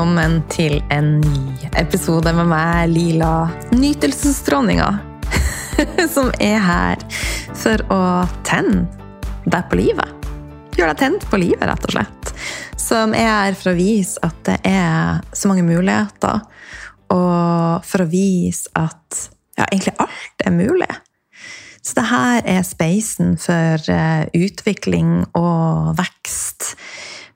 velkommen til en ny episode med meg, Lila Nytelsesdronninga. Som er her for å tenne deg på livet. Gjøre deg tent på livet, rett og slett. Som er her for å vise at det er så mange muligheter, og for å vise at ja, egentlig alt er mulig. Så det her er spacen for eh, utvikling og vekst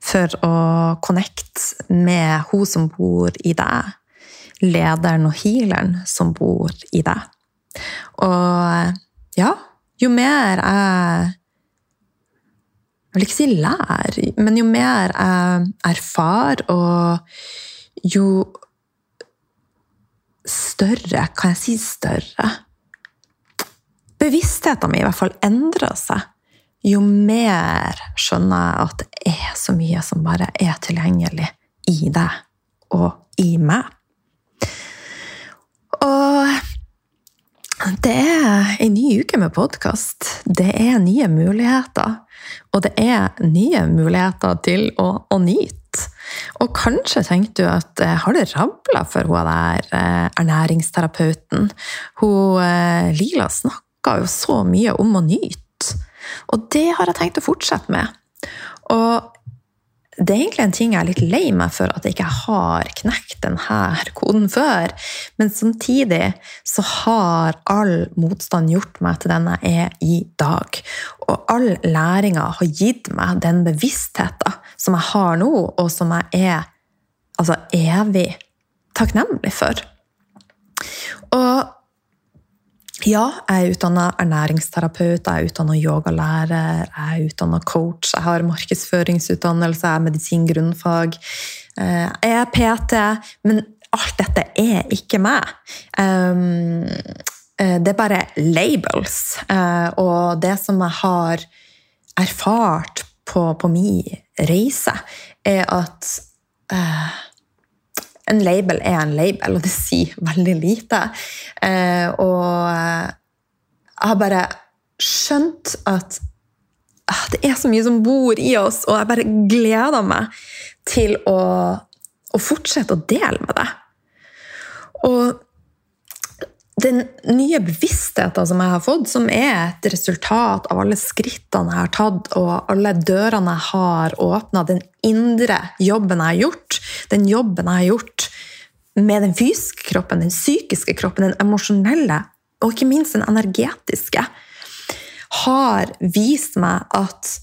for å connecte med hun som bor i deg. Lederen og healeren som bor i deg. Og ja, jo mer jeg Jeg vil ikke si lær, men jo mer jeg erfarer, og jo større Kan jeg si større? Bevisstheten min i hvert fall endrer seg jo mer skjønner jeg at det er så mye som bare er tilgjengelig i deg og i meg. Og det er ei ny uke med podkast. Det er nye muligheter. Og det er nye muligheter til å, å nyte. Og kanskje tenkte du at eh, har det rabla for hun der eh, ernæringsterapeuten? Hun eh, Lila snakka jo så mye om å nyte. Og det har jeg tenkt å fortsette med. Og det er egentlig en ting jeg er litt lei meg for at jeg ikke har knekt denne koden før. Men samtidig så har all motstand gjort meg til den jeg er i dag. Og all læringa har gitt meg den bevisstheten som jeg har nå, og som jeg er altså, evig takknemlig for. Og ja, jeg er utdanna ernæringsterapeut, jeg er utdanna yogalærer, jeg er utdanna coach, jeg har markedsføringsutdannelse, jeg er medisin-grunnfag, eh, jeg er PT, men alt dette er ikke meg. Ehm, eh, det er bare labels. Eh, og det som jeg har erfart på, på min reise, er at en label er en label, og det sier veldig lite. Eh, og jeg har bare skjønt at ah, det er så mye som bor i oss, og jeg bare gleder meg til å, å fortsette å dele med det. Og den nye bevisstheten som jeg har fått, som er et resultat av alle skrittene jeg har tatt, og alle dørene jeg har åpna, den indre jobben jeg har gjort, den jobben jeg har gjort med den fysiske kroppen, den psykiske kroppen, den emosjonelle, og ikke minst den energetiske, har vist meg at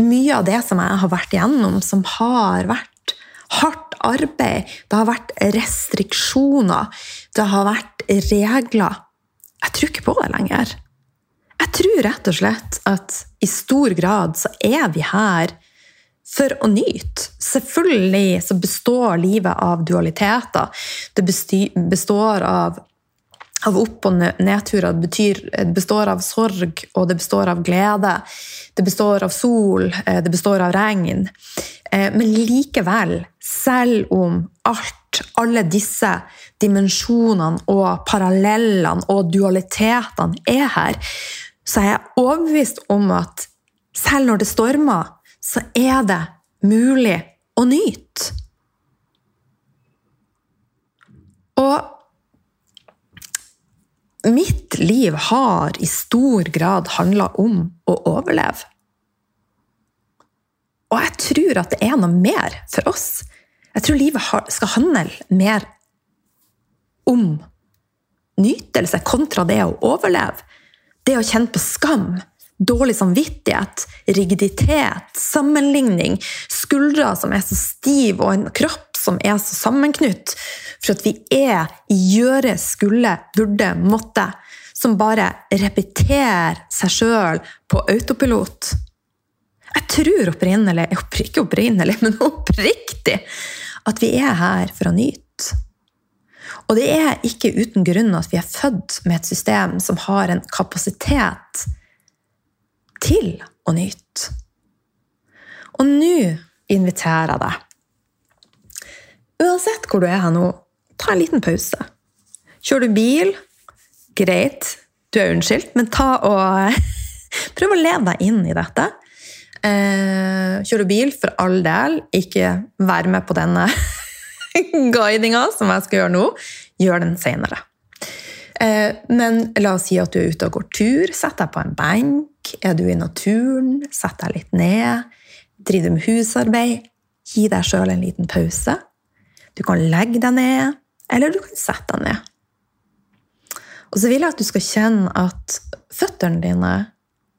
mye av det som jeg har vært igjennom, som har vært hardt arbeid, det har vært restriksjoner, det har vært regler. Jeg tror ikke på det lenger. Jeg tror rett og slett at i stor grad så er vi her for å nyte. Selvfølgelig så består livet av dualiteter. Det består av, av opp- og nedturer. Det består av sorg, og det består av glede. Det består av sol, eh, det består av regn. Eh, men likevel, selv om alt, alle disse dimensjonene og parallellene og dualitetene er her, så er jeg overbevist om at selv når det stormer, så er det mulig å nyte. Og mitt liv har i stor grad handla om å overleve. Og jeg tror at det er noe mer for oss. Jeg tror livet skal handle mer om nytelse kontra det å overleve. Det å kjenne på skam, dårlig samvittighet, rigiditet, sammenligning, skuldre som er så stive, og en kropp som er så sammenknytt, for at vi er i gjøre, skulle, burde, måtte, som bare repeterer seg sjøl på autopilot. Jeg tror opprinnelig, ikke opprinnelig, men oppriktig, at vi er her for å nyte. Og det er ikke uten grunn at vi er født med et system som har en kapasitet til å nyte. Og nå inviterer jeg deg. Uansett hvor du er her nå, ta en liten pause. Kjører du bil? Greit, du er unnskyldt, men ta og prøv å leve deg inn i dette. Eh, kjører bil, for all del, ikke vær med på denne guidinga som jeg skal gjøre nå, gjør den senere. Eh, men la oss si at du er ute og går tur. Sett deg på en benk. Er du i naturen? Sett deg litt ned. Driver du med husarbeid? Gi deg sjøl en liten pause. Du kan legge deg ned, eller du kan sette deg ned. Og så vil jeg at du skal kjenne at føttene dine,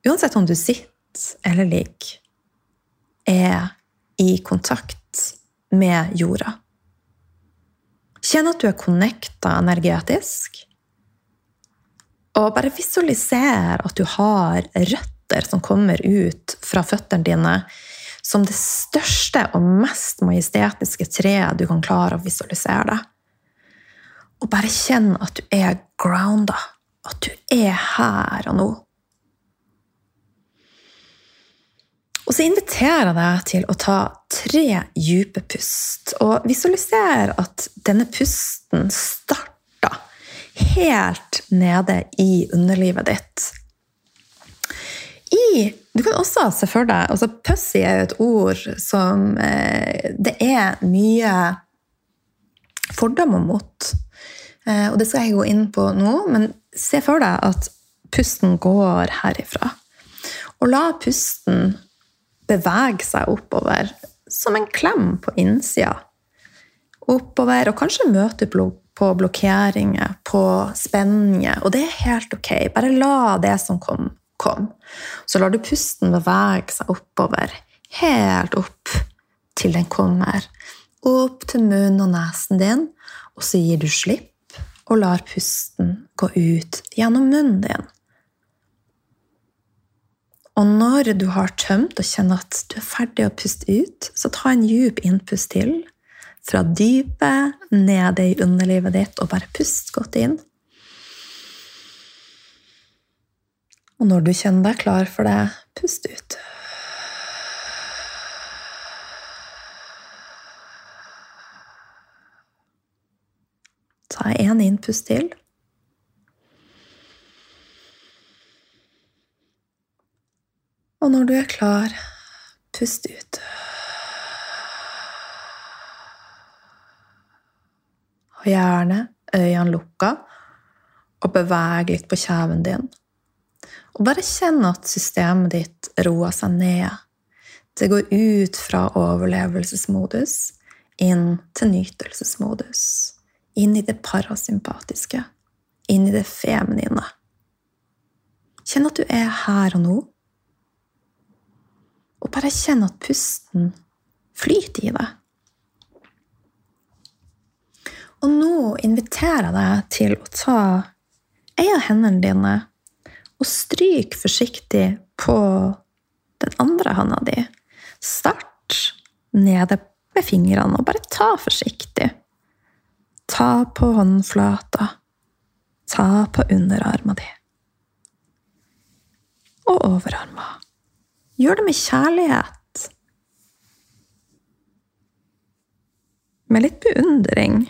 uansett om du sitter eller ligger, er i kontakt med jorda. Kjenn at du er connecta energetisk. Og bare visualiser at du har røtter som kommer ut fra føttene dine som det største og mest majestetiske treet du kan klare å visualisere det. Og bare kjenn at du er grounda, at du er her og nå. Og så inviterer jeg deg til å ta tre dype pust, og visualiser at denne pusten starter helt nede i underlivet ditt. I Du kan også se for deg altså Pussy er jo et ord som eh, det er mye fordommer mot. Eh, og det skal jeg gå inn på nå, men se for deg at pusten går herifra. Og la pusten bevege seg oppover som en klem på innsida. Oppover, og kanskje møte på blokkeringer, på spenninger. Og det er helt ok. Bare la det som kom, kom. Så lar du pusten bevege seg oppover, helt opp til den kommer. Opp til munnen og nesen din, og så gir du slipp og lar pusten gå ut gjennom munnen din. Og når du har tømt og kjenner at du er ferdig å puste ut, så ta en djup innpust til. Fra dypet nede i underlivet ditt, og bare pust godt inn. Og når du kjenner deg klar for det, pust ut. Ta én innpust til. Og når du er klar, pust ut. Og gjerne øynene lukka, og beveg litt på kjeven din. Og bare kjenn at systemet ditt roer seg ned. Det går ut fra overlevelsesmodus inn til nytelsesmodus. Inn i det parasympatiske. Inn i det feminine. Kjenn at du er her og nå. Og bare kjenn at pusten flyter i deg. Og nå inviterer jeg deg til å ta ei av hendene dine og stryk forsiktig på den andre handa di. Start nede med fingrene, og bare ta forsiktig. Ta på håndflata. Ta på underarma di. Og overarma. Gjør det med kjærlighet. Med litt beundring.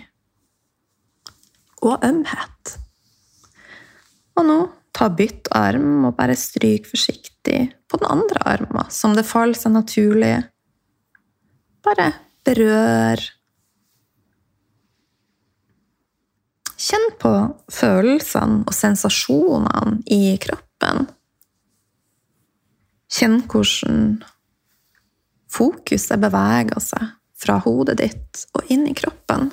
Og ømhet. Og nå ta bytt arm og bare stryk forsiktig på den andre armen, som det faller seg naturlig. Bare berør. Kjenn på følelsene og sensasjonene i kroppen. Kjenn hvordan fokuset beveger seg fra hodet ditt og inn i kroppen.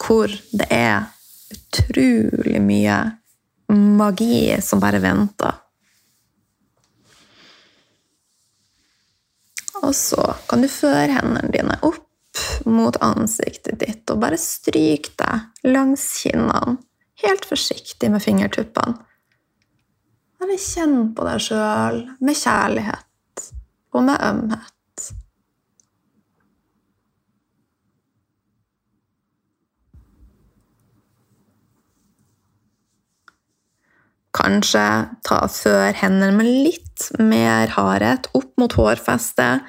Hvor det er utrolig mye magi som bare venter. Og så kan du føre hendene dine opp mot ansiktet ditt og bare stryk deg langs kinnene, helt forsiktig med fingertuppene. Bare kjenn på deg sjøl med kjærlighet og med ømhet. Kanskje ta før hendene med litt mer hardhet opp mot hårfestet.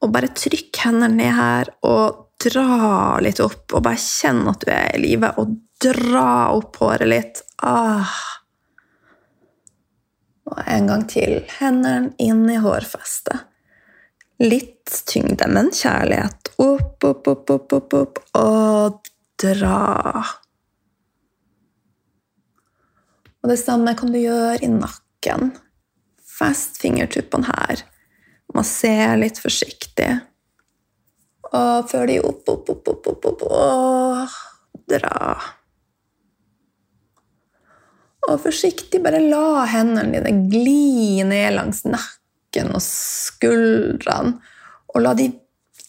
Og bare trykk hendene ned her og dra litt opp. Og bare kjenn at du er i live, og dra opp håret litt. Ah. Og en gang til. Hendene inn i hårfestet. Litt tyngde, men kjærlighet. Opp, opp, opp, opp, opp, opp. Og dra. Og det samme kan du gjøre i nakken. Fest fingertuppene her. Masser litt forsiktig. Og før de opp, opp, opp, opp, opp, opp, og dra. Og forsiktig bare la hendene dine gli ned langs nakken og skuldrene. Og la de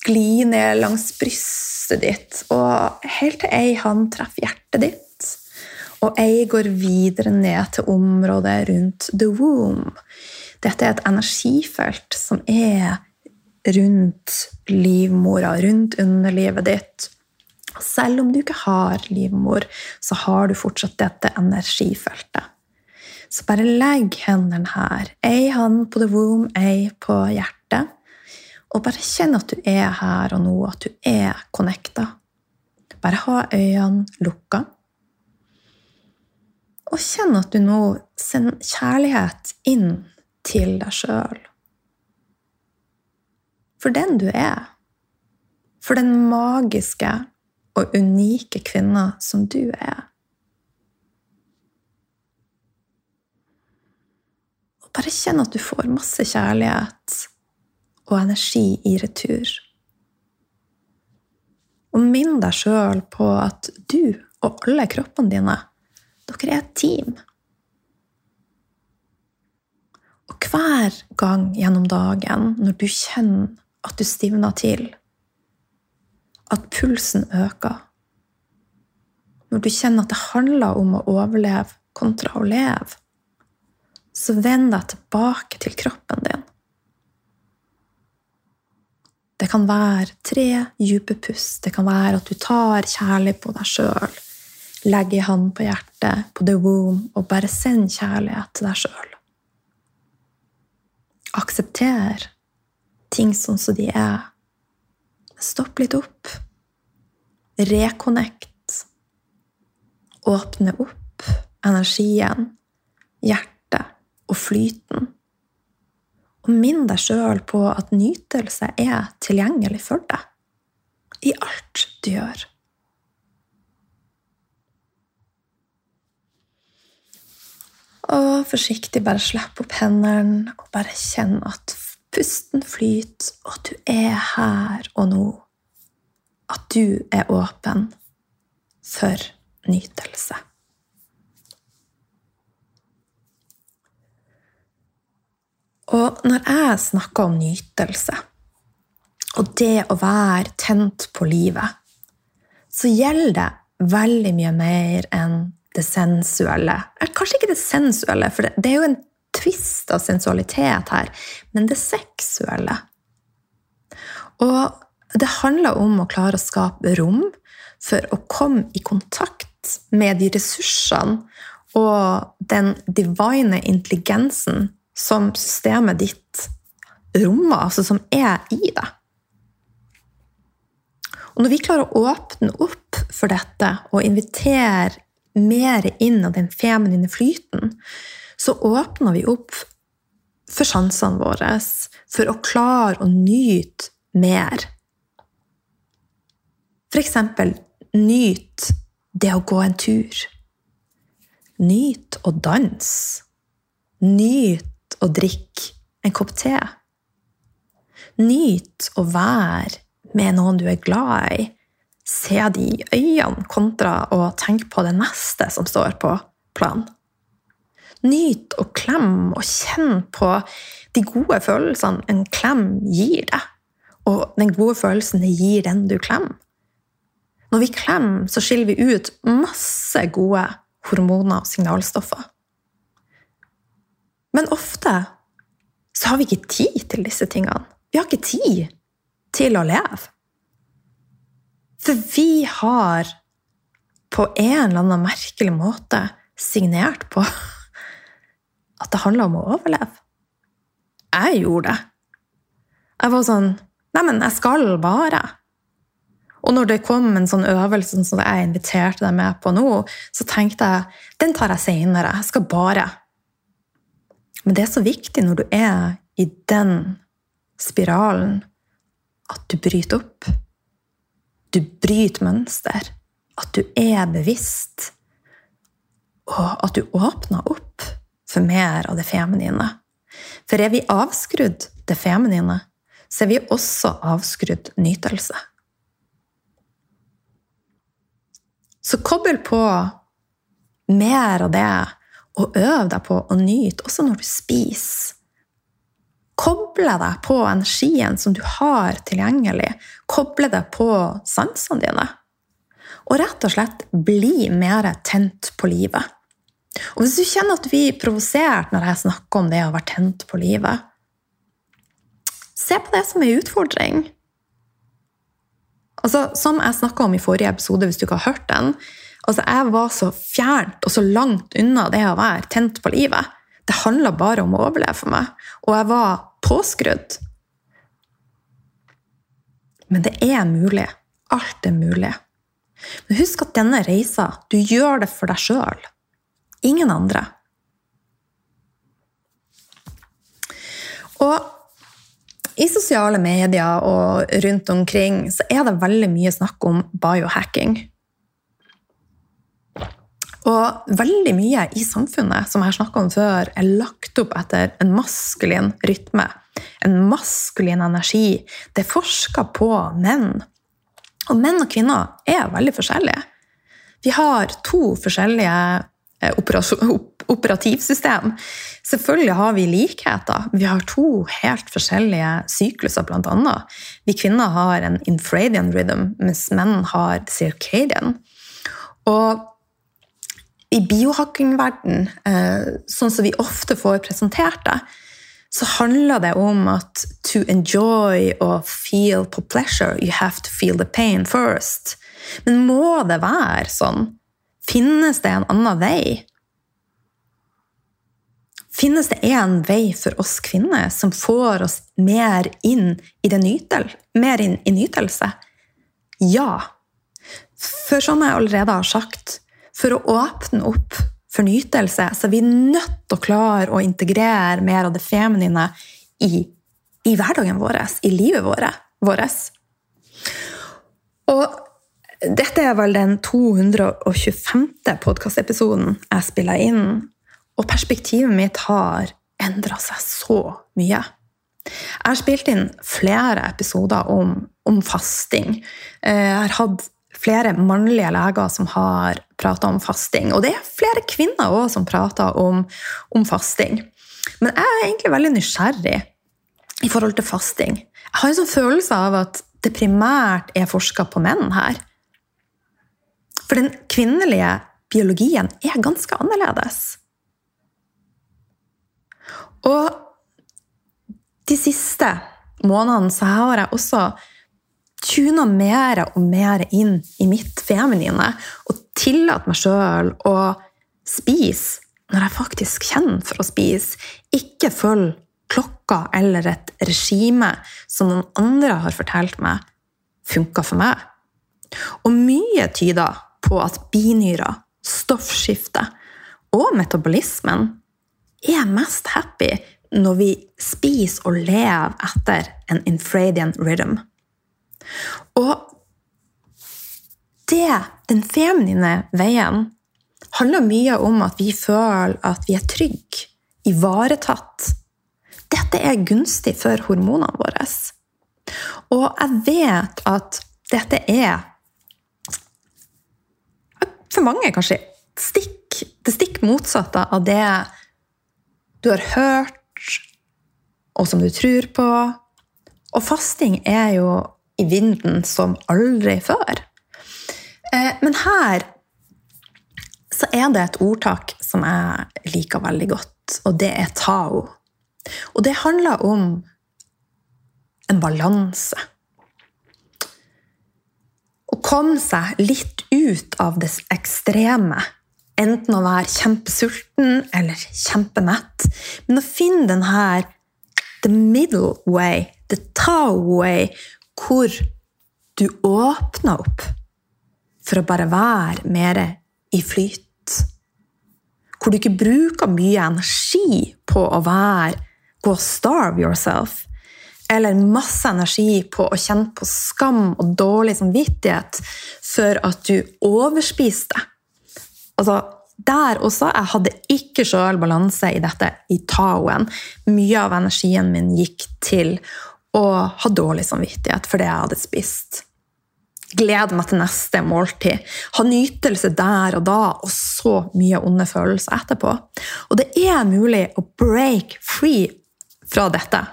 gli ned langs brystet ditt, og helt til ei hånd treffer hjertet ditt. Og ei går videre ned til området rundt the womb. Dette er et energifelt som er rundt livmora, rundt underlivet ditt. Selv om du ikke har livmor, så har du fortsatt dette energifeltet. Så bare legg hendene her. Ei hånd på the womb, ei på hjertet. Og bare kjenn at du er her og nå, at du er connecta. Bare ha øynene lukka. Og kjenn at du nå sender kjærlighet inn til deg sjøl. For den du er. For den magiske og unike kvinner som du er. Og bare kjenn at du får masse kjærlighet og energi i retur. Og minn deg sjøl på at du og alle kroppene dine, dere er et team. Og hver gang gjennom dagen når du kjenner at du stivner til, at pulsen øker. Når du kjenner at det handler om å overleve kontra å leve, så vend deg tilbake til kroppen din. Det kan være tre dype pust. Det kan være at du tar kjærlig på deg sjøl. Legger ei hånd på hjertet, på the womb, og bare send kjærlighet til deg sjøl. Aksepter ting sånn som de er. Stopp litt opp. Reconnect. Åpne opp energien, hjertet og flyten. Og minn deg sjøl på at nytelse er tilgjengelig for deg i alt du gjør. Og forsiktig bare slipp opp hendene og bare kjenn at pusten flyter, og at du er her og nå. At du er åpen for nytelse. Og når jeg snakker om nytelse, og det å være tent på livet, så gjelder det veldig mye mer enn det sensuelle. Kanskje ikke det sensuelle, for det er jo en tvist av sensualitet her, men det seksuelle. Og det handler om å klare å skape rom for å komme i kontakt med de ressursene og den divine intelligensen som systemet ditt rommer, altså som er i deg. Og når vi klarer å åpne opp for dette og invitere mer inn av den feminine flyten, så åpner vi opp for sansene våre for å klare å nyte mer. For eksempel nyt det å gå en tur. Nyt å danse. Nyt å drikke en kopp te. Nyt å være med noen du er glad i. Se de i øynene kontra å tenke på det neste som står på planen. Nyt og klem og kjenn på de gode følelsene en klem gir deg. Og den gode følelsen det gir den du klemmer. Når vi klemmer, så skiller vi ut masse gode hormoner og signalstoffer. Men ofte så har vi ikke tid til disse tingene. Vi har ikke tid til å leve. For vi har på en eller annen merkelig måte signert på at det handla om å overleve. Jeg gjorde det. Jeg var sånn Neimen, jeg skal bare. Og når det kom en sånn øvelse som jeg inviterte deg med på nå, så tenkte jeg den tar jeg seinere. Jeg skal bare. Men det er så viktig når du er i den spiralen at du bryter opp. Du bryter mønster. At du er bevisst. Og at du åpner opp for mer av det feminine. For er vi avskrudd det feminine, så er vi også avskrudd nytelse. Så kobbel på mer av det, og øv deg på å nyte også når du spiser. Koble deg på energien som du har tilgjengelig. Koble deg på sansene dine. Og rett og slett bli mer tent på livet. Og hvis du kjenner at du blir provosert når jeg snakker om det å være tent på livet, se på det som en utfordring. Altså, som jeg snakka om i forrige episode, hvis du ikke har hørt den altså, Jeg var så fjernt og så langt unna det å være tent på livet. Det handla bare om å overleve for meg. Og jeg var påskrudd. Men det er mulig. Alt er mulig. Men husk at denne reisa, du gjør det for deg sjøl. Ingen andre. Og i sosiale medier og rundt omkring så er det veldig mye snakk om biohacking. Og veldig mye i samfunnet som jeg har snakka om før, er lagt opp etter en maskulin rytme. En maskulin energi. Det er forska på menn. Og menn og kvinner er veldig forskjellige. Vi har to forskjellige operativsystem. Selvfølgelig har vi likheter. Vi har to helt forskjellige sykluser, annet. Vi kvinner har en infradian rhythm, mens menn har circadian. Og i biohacking-verden, eh, sånn som vi ofte får presentert det, så handler det om at to enjoy og feel på pleasure, you have to feel the pain first. Men må det være sånn? Finnes det en annen vei? Finnes det en vei for oss kvinner som får oss mer inn i, det nytel, mer inn i nytelse? Ja. For som jeg allerede har sagt, for å åpne opp for nytelse, så er vi nødt til å klare å integrere mer av det feminine i, i hverdagen vår, i livet vårt. Og dette er vel den 225. podkastepisoden jeg spiller inn, og perspektivet mitt har endra seg så mye. Jeg har spilt inn flere episoder om, om fasting. Eh, jeg har hatt flere mannlige leger som har prata om fasting. Og det er flere kvinner òg som prater om, om, fasting. Men jeg er egentlig veldig nysgjerrig i forhold til fasting. Jeg har en sånn følelse av at det primært er forska på menn her. For den kvinnelige biologien er ganske annerledes. Og de siste månedene så har jeg også tuna mer og mer inn i mitt feminine og tillatt meg sjøl å spise når jeg faktisk kjenner for å spise. Ikke følg klokka eller et regime som noen andre har fortalt meg funka for meg. Og mye tyder på at binyrer, stoffskiftet og metabolismen er mest happy når vi spiser og lever etter en infradian rhythm. Og det, den feminine veien, handler mye om at vi føler at vi er trygge, ivaretatt. Dette er gunstig for hormonene våre. Og jeg vet at dette er for mange kanskje stikk, det stikk motsatte av det du har hørt, og som du tror på. Og fasting er jo i vinden som aldri før. Eh, men her så er det et ordtak som jeg liker veldig godt, og det er tao. Og det handler om en balanse å komme seg litt ut av det ekstreme. Enten å være kjempesulten eller kjempemett. Men å finne den her the middle way, the Tao way, hvor du åpner opp for å bare være mer i flyt. Hvor du ikke bruker mye energi på å være Gå og starve yourself. Eller masse energi på å kjenne på skam og dårlig samvittighet for at du overspiste. Altså, der også, Jeg hadde ikke sjøl balanse i dette i taoen. Mye av energien min gikk til å ha dårlig samvittighet for det jeg hadde spist. Glede meg til neste måltid. Ha nytelse der og da, og så mye onde følelser etterpå. Og det er mulig å break free fra dette.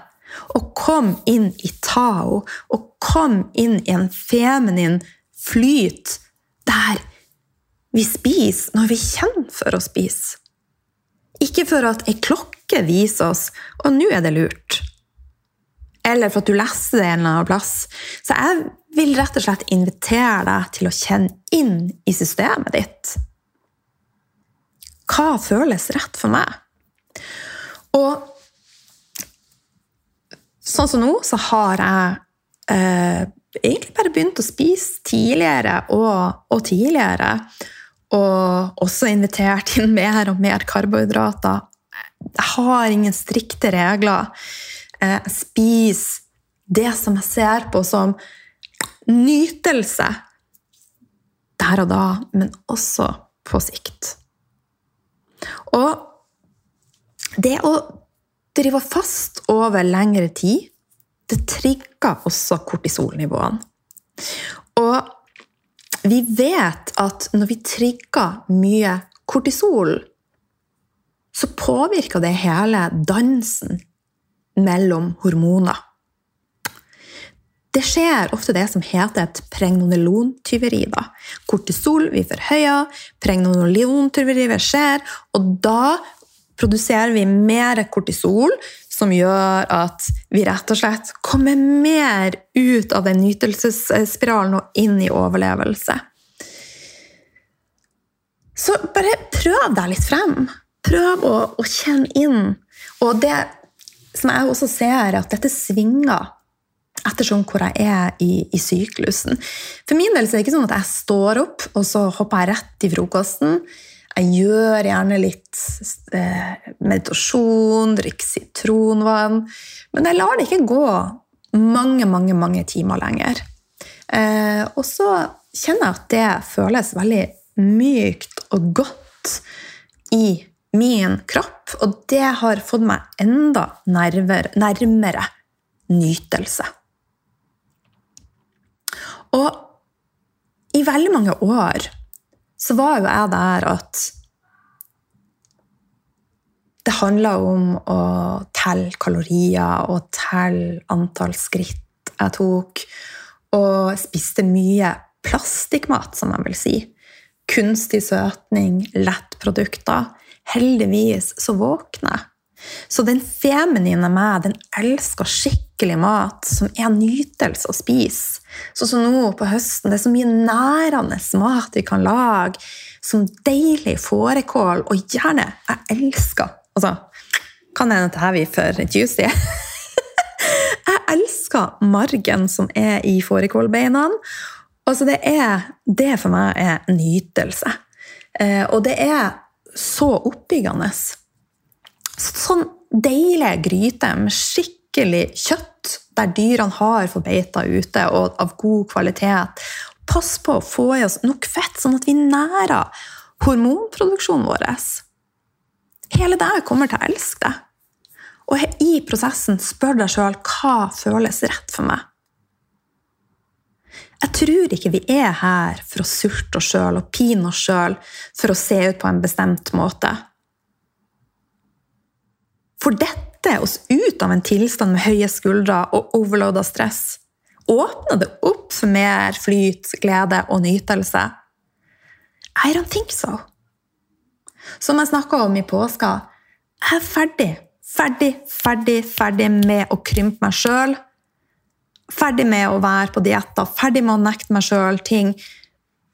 Og kom inn i Tao, og kom inn i en feminin flyt der vi spiser når vi kjenner for å spise. Ikke for at ei klokke viser oss og nå er det lurt. Eller for at du leser det en eller annen plass. Så jeg vil rett og slett invitere deg til å kjenne inn i systemet ditt. Hva føles rett for meg? Og sånn som nå, så har jeg eh, egentlig bare begynt å spise tidligere og, og, tidligere. Og også invitert inn mer og mer karbohydrater. Jeg har ingen strikte regler. Jeg spiser det som jeg ser på som nytelse der og da, men også på sikt. Og det å drive fast over lengre tid, det trigger også kortisolnivåene. Og vi vet at når vi trigger mye kortisol, så påvirker det hele dansen mellom hormoner. Det skjer ofte det som heter et pregnonolontyveri. Kortisol vi forhøyer, pregnonolontyveri skjer, og da produserer vi mer kortisol, som gjør at vi rett og slett kommer mer ut av den nytelsesspiralen og inn i overlevelse. Så bare prøv deg litt frem. Prøv å, å kjenne inn. Og det som jeg også ser, at dette svinger ettersom hvor jeg er i, i, syklusen. For min del er det ikke sånn at jeg står opp og så hopper jeg rett i frokosten. Jeg gjør gjerne litt eh, meditasjon, drikker sitronvann. Men jeg lar det ikke gå mange, mange, mange timer lenger. Eh, og så kjenner jeg at det føles veldig mykt og godt i min kropp, og det har fått meg enda nærmere, nærmere nytelse. Og i veldig mange år så var jo jeg der at det handla om å telle kalorier og telle antall skritt jeg tok, og spiste mye plastikkmat, som jeg vil si. Kunstig søtning, lettprodukter. Heldigvis så våkner jeg. Så den feminine meg den elsker skikkelig mat som er nytelse å spise. Sånn som nå på høsten. Det er så mye nærende mat vi kan lage. Som deilig fårikål. Og gjerne Jeg elsker altså, Kan hende dette blir for juicy. jeg elsker margen som er i fårikålbeina. Altså, det, er, det for meg er nytelse. Eh, og det er så oppbyggende. Sånn deilige gryter med skikkelig kjøtt, der dyrene har fått beita ute, og av god kvalitet. Pass på å få i oss nok fett, sånn at vi nærer hormonproduksjonen vår. Hele det kommer til å elske deg. Og i prosessen spør deg sjøl hva føles rett for meg. Jeg tror ikke vi er her for å sulte oss sjøl og pine oss sjøl for å se ut på en bestemt måte. For dette oss ut av en tilstand med høye skuldre og overloada stress? Åpner det opp for mer flyt, glede og nytelse? I don't think so. Som jeg snakka om i påska, jeg er ferdig, ferdig, ferdig, ferdig med å krympe meg sjøl Ferdig med å være på dietter, ferdig med å nekte meg sjøl ting.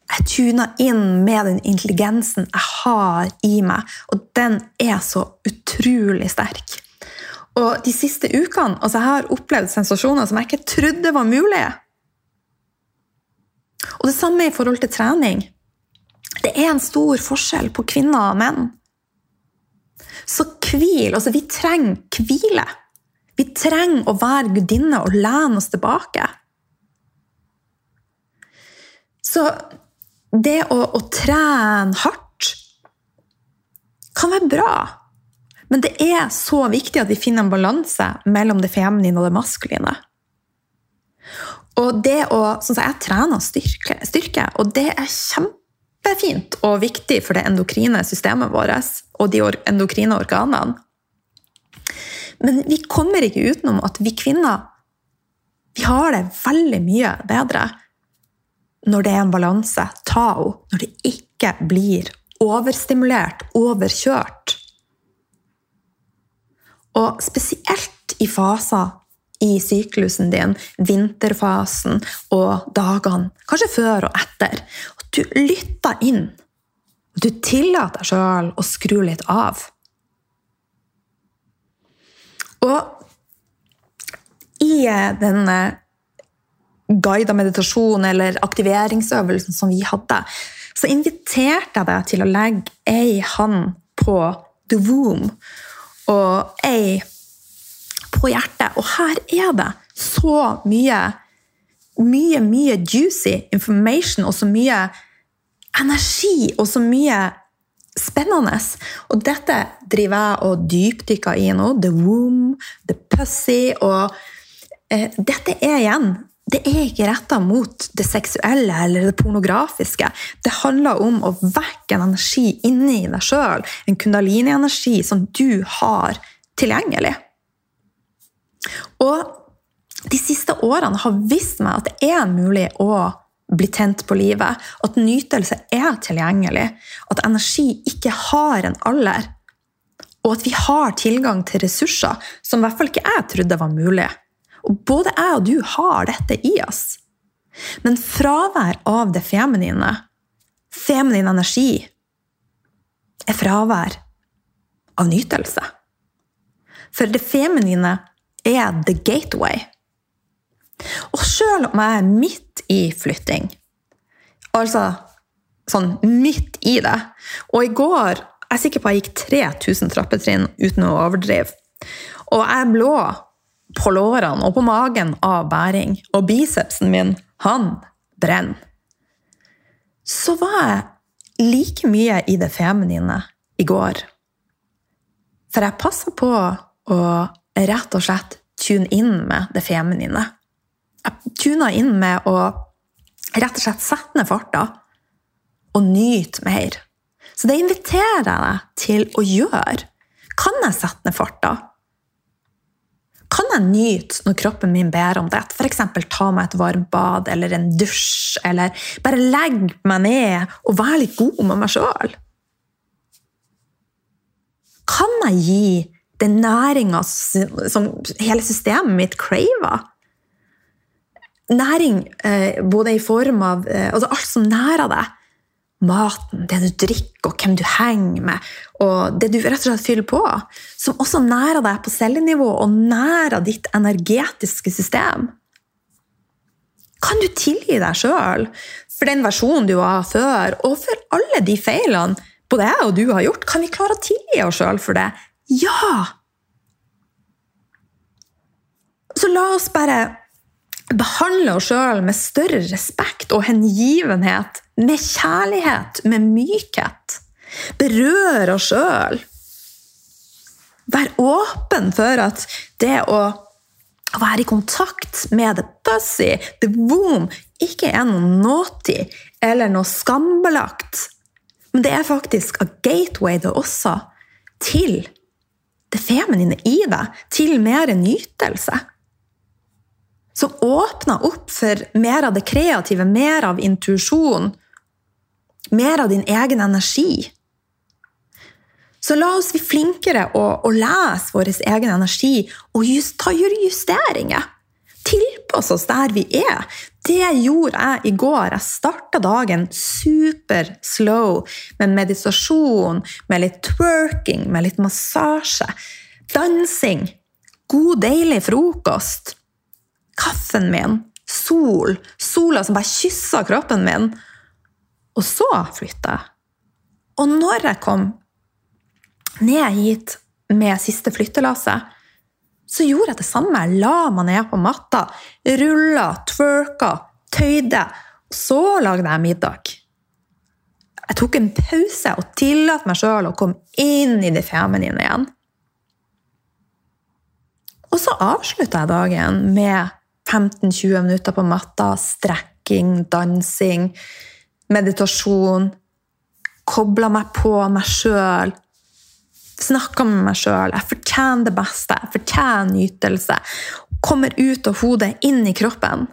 Jeg tuner inn med den intelligensen jeg har i meg, og den er så utrolig sterk. Og de siste ukene altså jeg har opplevd sensasjoner som jeg ikke trodde var mulig. Og det samme i forhold til trening. Det er en stor forskjell på kvinner og menn. Så hvil. Altså, vi trenger hvile. Vi trenger å være gudinne og lene oss tilbake. Så det å, å trene hardt kan være bra. Men det er så viktig at vi finner en balanse mellom det feminine og det maskuline. Og det å, sånn Jeg trener styrke, styrke, og det er kjempefint og viktig for det endokrine systemet vårt og de endokrine organene. Men vi kommer ikke utenom at vi kvinner vi har det veldig mye bedre når det er en balanse, Ta henne når det ikke blir overstimulert, overkjørt. Og spesielt i faser i syklusen din, vinterfasen og dagene, kanskje før og etter, at du lytter inn. At du tillater deg sjøl å skru litt av. Og i denne guida meditasjonen eller aktiveringsøvelsen som vi hadde, så inviterte jeg deg til å legge ei hand på the womb og ei på hjertet. Og her er det så mye, mye, mye juicy information og så mye energi og så mye spennende. Og dette driver jeg og dypdykker i nå. The womb, the pussy. Og eh, dette er igjen det er ikke retta mot det seksuelle eller det pornografiske. Det handler om å vekke en energi inni deg sjøl, en kundalini-energi som du har tilgjengelig. Og de siste årene har vist meg at det er mulig å bli tent på livet, at nytelse er tilgjengelig, at energi ikke har en alder, og at vi har tilgang til ressurser som i hvert fall ikke jeg trodde var mulig. Og både jeg og du har dette i oss. Men fravær av det feminine, feminin energi, er fravær av nytelse. For det feminine er the gateway. Og sjøl om jeg er midt i flytting, altså sånn midt i det Og i går jeg er sikker på jeg gikk 3000 trappetrinn uten å overdrive. Og jeg er blå på lårene og på magen av bæring, og bicepsen min, han brenner. Så var jeg like mye i det feminine i går. For jeg passa på å rett og slett tune inn med det feminine. Jeg tuna inn med å rett og slett sette ned farta og nyte mer. Så det inviterer jeg deg til å gjøre. Kan jeg sette ned farta? Kan jeg nyte når kroppen min ber om det. F.eks. ta meg et varmt bad eller en dusj, eller bare legge meg ned og være litt god med meg sjøl. Kan jeg gi den næringa som hele systemet mitt craver? Næring eh, både i form av eh, altså alt som nærer deg maten, det du drikker, og hvem du henger med, og det du rett og slett fyller på, som også nærer deg på cellenivå og nærer ditt energetiske system. Kan du tilgi deg sjøl for den versjonen du var før, og for alle de feilene både jeg og du har gjort? Kan vi klare å tilgi oss sjøl for det? Ja! Så la oss bare behandle oss sjøl med større respekt og hengivenhet med kjærlighet, med mykhet. Berør oss sjøl. Vær åpen for at det å være i kontakt med the pussy, the womb, ikke er noe naughty eller noe skambelagt. Men det er faktisk a gateway det også til det feminine i deg, til mer nytelse. Som åpner opp for mer av det kreative, mer av intuisjon, mer av din egen energi. Så la oss bli flinkere å, å lese vår egen energi og just, ta, justeringer. Tilpasse oss der vi er. Det gjorde jeg i går. Jeg starta dagen super slow med meditasjon, med litt twerking, med litt massasje. Dansing. God, deilig frokost. Kaffen min. Sol. Sola som bare kyssa kroppen min. Og så flytta jeg. Og når jeg kom ned hit med siste flyttelasset, så gjorde jeg det samme. Jeg la meg ned på matta, rulla, twerka, tøyde. Og Så lagde jeg middag. Jeg tok en pause og tillot meg sjøl å komme inn i det feminine igjen. Og så avslutta jeg dagen med 15-20 minutter på matta, strekking, dansing, meditasjon. Kobla meg på meg sjøl. Snakka med meg sjøl. Jeg fortjener det beste. Jeg fortjener nytelse. Kommer ut av hodet, inn i kroppen.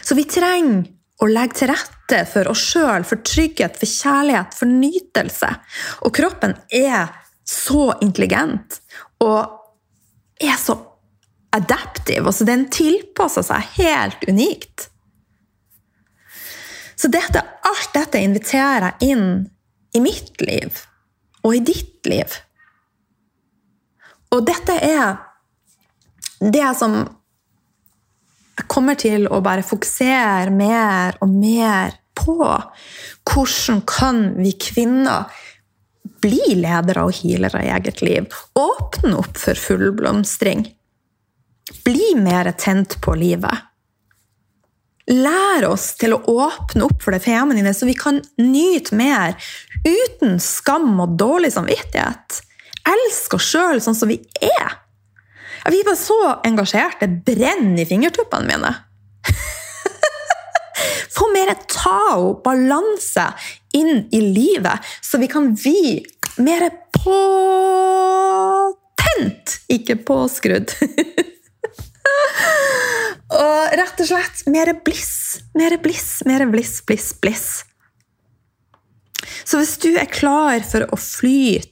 Så vi trenger å legge til rette for oss sjøl, for trygghet, for kjærlighet, for nytelse. Og kroppen er så intelligent og er så adaptive. Altså, den tilpasser seg helt unikt. Så dette, alt dette inviterer jeg inn i mitt liv og i ditt liv. Og dette er det som jeg kommer til å bare fokusere mer og mer på. Hvordan kan vi kvinner bli ledere og healere i eget liv? Åpne opp for fullblomstring. Bli mer tent på livet. Lær oss til å åpne opp for det feminine, så vi kan nyte mer uten skam og dårlig samvittighet. Elsk oss sjøl sånn som vi er. Vi var så engasjerte. Brenner i fingertuppene mine. Få mer tao, balanse, inn i livet, så vi kan bli mer påtent, ikke påskrudd. og rett og slett mer bliss. Mer bliss, mer bliss, bliss, bliss. Så hvis du er klar for å flyte,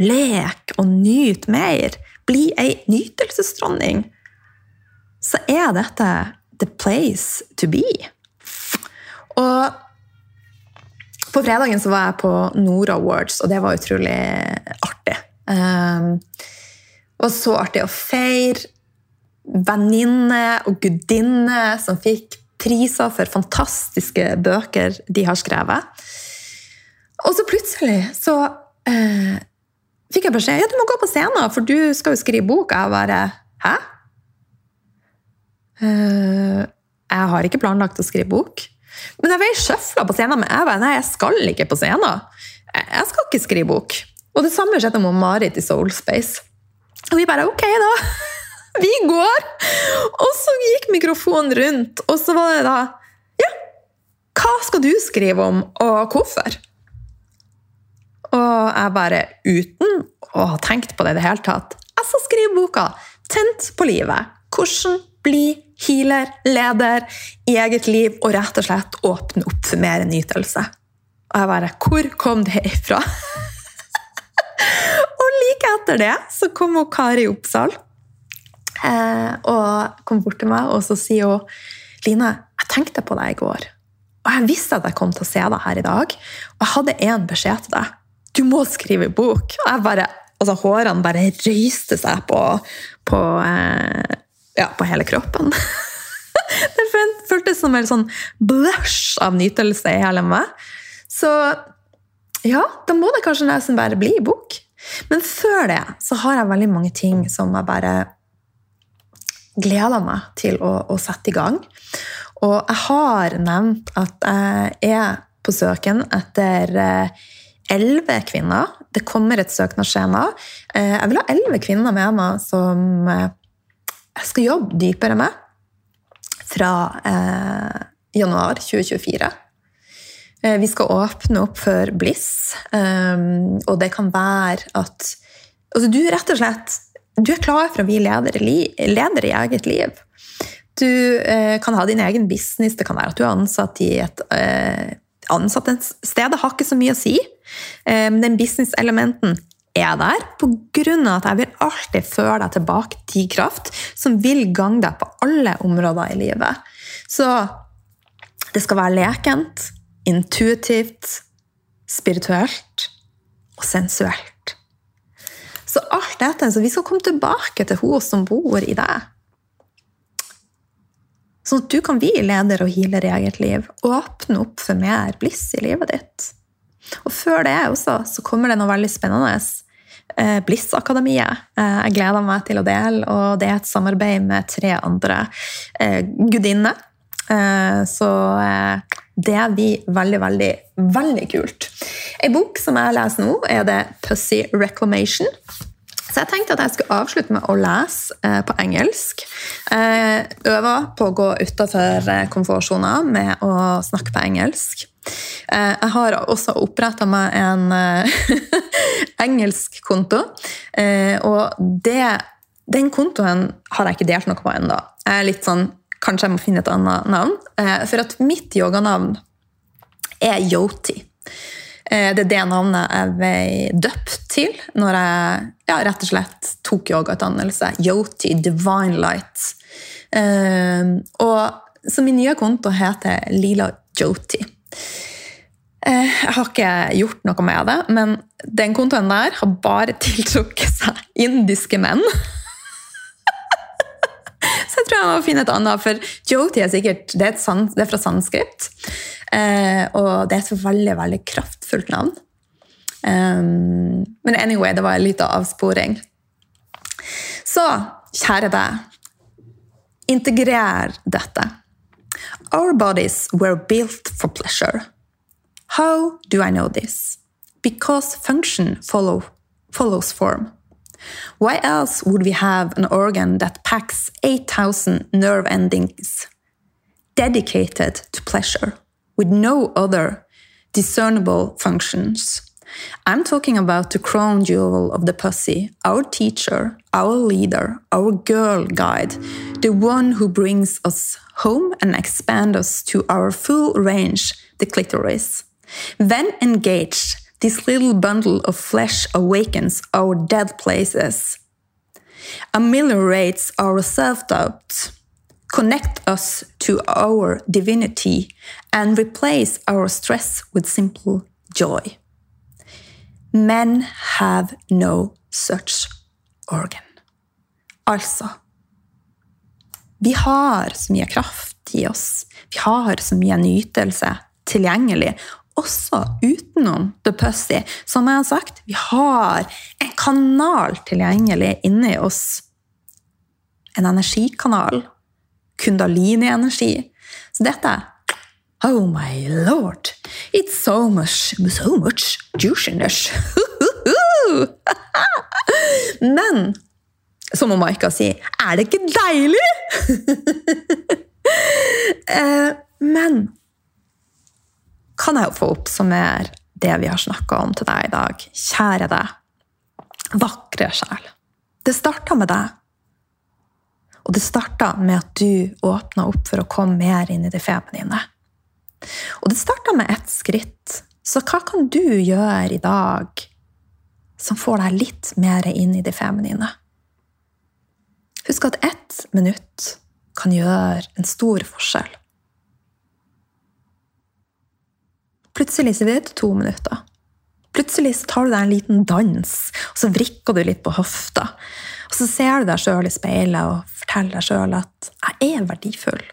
leke og nyte mer, bli ei nytelsesdronning, så er dette the place to be. Og på fredagen så var jeg på Nora Awards, og det var utrolig artig. Um, det var så artig å feire venninne og gudinne som fikk priser for fantastiske bøker de har skrevet. Og så plutselig så eh, fikk jeg beskjed ja, du må gå på scenen, for du skal jo skrive bok. Jeg bare Hæ? Eh, jeg har ikke planlagt å skrive bok. Men jeg ble sjøfla på scenen. Men jeg bare nei, jeg skal ikke på scenen. Jeg skal ikke skrive bok. Og det samme skjedde med Marit i Soul Space. Og vi bare ok, da. Vi går! Og så gikk mikrofonen rundt, og så var det da Ja, hva skal du skrive om, og hvorfor? Og jeg bare, uten å ha tenkt på det i det hele tatt, jeg skal skrive boka 'Tent på livet'. Hvordan bli healer, leder i eget liv og rett og slett åpne opp for mer nytelse. Og jeg bare Hvor kom det ifra? og like etter det så kom Kari Oppsal og kom bort til meg, og så sier hun Line, jeg tenkte på deg i går. Og jeg visste at jeg kom til å se deg her i dag. Og jeg hadde én beskjed til deg. Du må skrive bok. Og jeg bare, altså Hårene bare røyste seg på, på, eh, ja, på hele kroppen. det føltes som en sånn blush av nytelse i hele meg. Så ja, da må det kanskje nesten bare bli bok. Men før det så har jeg veldig mange ting som jeg bare gleder meg til å, å sette i gang. Og jeg har nevnt at jeg er på søken etter eh, elleve kvinner. Det kommer et søknadsskjema. Eh, jeg vil ha elleve kvinner med meg som eh, jeg skal jobbe dypere med fra eh, januar 2024. Eh, vi skal åpne opp for Bliss, og det kan være at altså Du rett og slett du er klar for å bli leder leder i eget liv. Du eh, kan ha din egen business, det kan være at du er ansatt i et eh, ansatt et sted. Det har ikke så mye å si. Eh, den business-elementen er der pga. at jeg vil alltid føre deg tilbake til kraft som vil gange deg på alle områder i livet. Så det skal være lekent, intuitivt, spirituelt og sensuelt. Så alt dette, så vi skal komme tilbake til hun som bor i deg. Sånn at du kan bli leder og healer i eget liv. Åpne opp for mer bliss i livet ditt. Og før det også, så kommer det noe veldig spennende. eh, Bliss-akademiet. Eh, jeg gleder meg til å dele, og det er et samarbeid med tre andre eh, gudinner. Så det blir veldig, veldig, veldig kult. En bok som jeg leser nå, er det Pussy Reclamation. Så jeg tenkte at jeg skulle avslutte med å lese eh, på engelsk. Eh, øve på å gå utafor eh, komfortsona med å snakke på engelsk. Eh, jeg har også oppretta meg en eh, engelsk konto, eh, og det, den kontoen har jeg ikke delt noe på ennå. Jeg er litt sånn Kanskje jeg må finne et annet navn. For at mitt yoganavn er Yoti. Eh, det er det navnet jeg ble døpt til når jeg ja, rett og slett tok yogautdannelse. Yoti, Divine Light. Uh, og så min nye konto heter Lila Joti. Jeg har ikke gjort noe med det, men den kontoen der har bare tiltrukket seg indiske menn. Tror jeg må finne et annet, for Joti er sikkert det er, sans, det er fra sanskrit. Eh, og det er et veldig, veldig kraftfullt navn. Um, men anyway, det var en liten avsporing. Så, kjære deg, integrer dette. Our bodies were built for pleasure. How do I know this? Because function follow, follows form. Why else would we have an organ that packs 8,000 nerve endings dedicated to pleasure, with no other discernible functions? I'm talking about the crown jewel of the pussy, our teacher, our leader, our girl guide, the one who brings us home and expands us to our full range, the clitoris. When engaged, this little bundle of flesh awakens our dead places, ameliorates our self doubt, connect us to our divinity, and replace our stress with simple joy. Men have no such organ. Altså Vi har så mye kraft i oss. Vi har så mye nytelse tilgjengelig, også utenom the pussy. Som jeg har sagt, vi har en kanal tilgjengelig inni oss. En energikanal. Kundalini-energi. Så dette Oh my lord, it's so much, so much juiciness. Men så må Maika si Er det ikke deilig?! Eh, men kan jeg jo få oppsummere det vi har snakka om til deg i dag? Kjære deg, vakre sjel. Det starta med deg. Og det starta med at du åpna opp for å komme mer inn i det feminine. Og det starta med ett skritt. Så hva kan du gjøre i dag som får deg litt mer inn i det feminine? Husk at ett minutt kan gjøre en stor forskjell. Plutselig så blir det to minutter. Plutselig så tar du deg en liten dans, og så vrikker du litt på hofta. Og så ser du deg sjøl i speilet og forteller deg sjøl at 'jeg er verdifull'.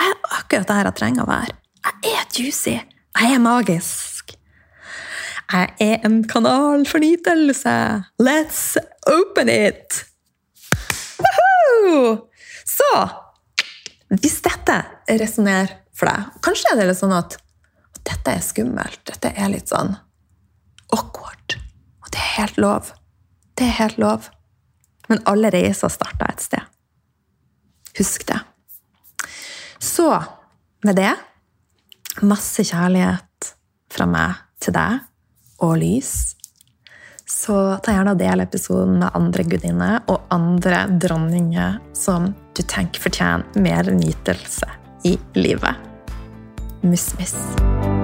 Jeg er akkurat der jeg trenger å være. Jeg er juicy. Jeg er magisk. Jeg er en kanal for nytelse. Let's open it! Woohoo! Så hvis dette resonnerer for deg Kanskje er det litt sånn at, dette er skummelt. Dette er litt sånn awkward. Og det er helt lov. Det er helt lov. Men alle reiser starter et sted. Husk det. Så med det masse kjærlighet fra meg til deg og lys, så ta gjerne og del episoden med andre gudinner og andre dronninger som du tenker fortjener mer nytelse i livet. Miss Miss.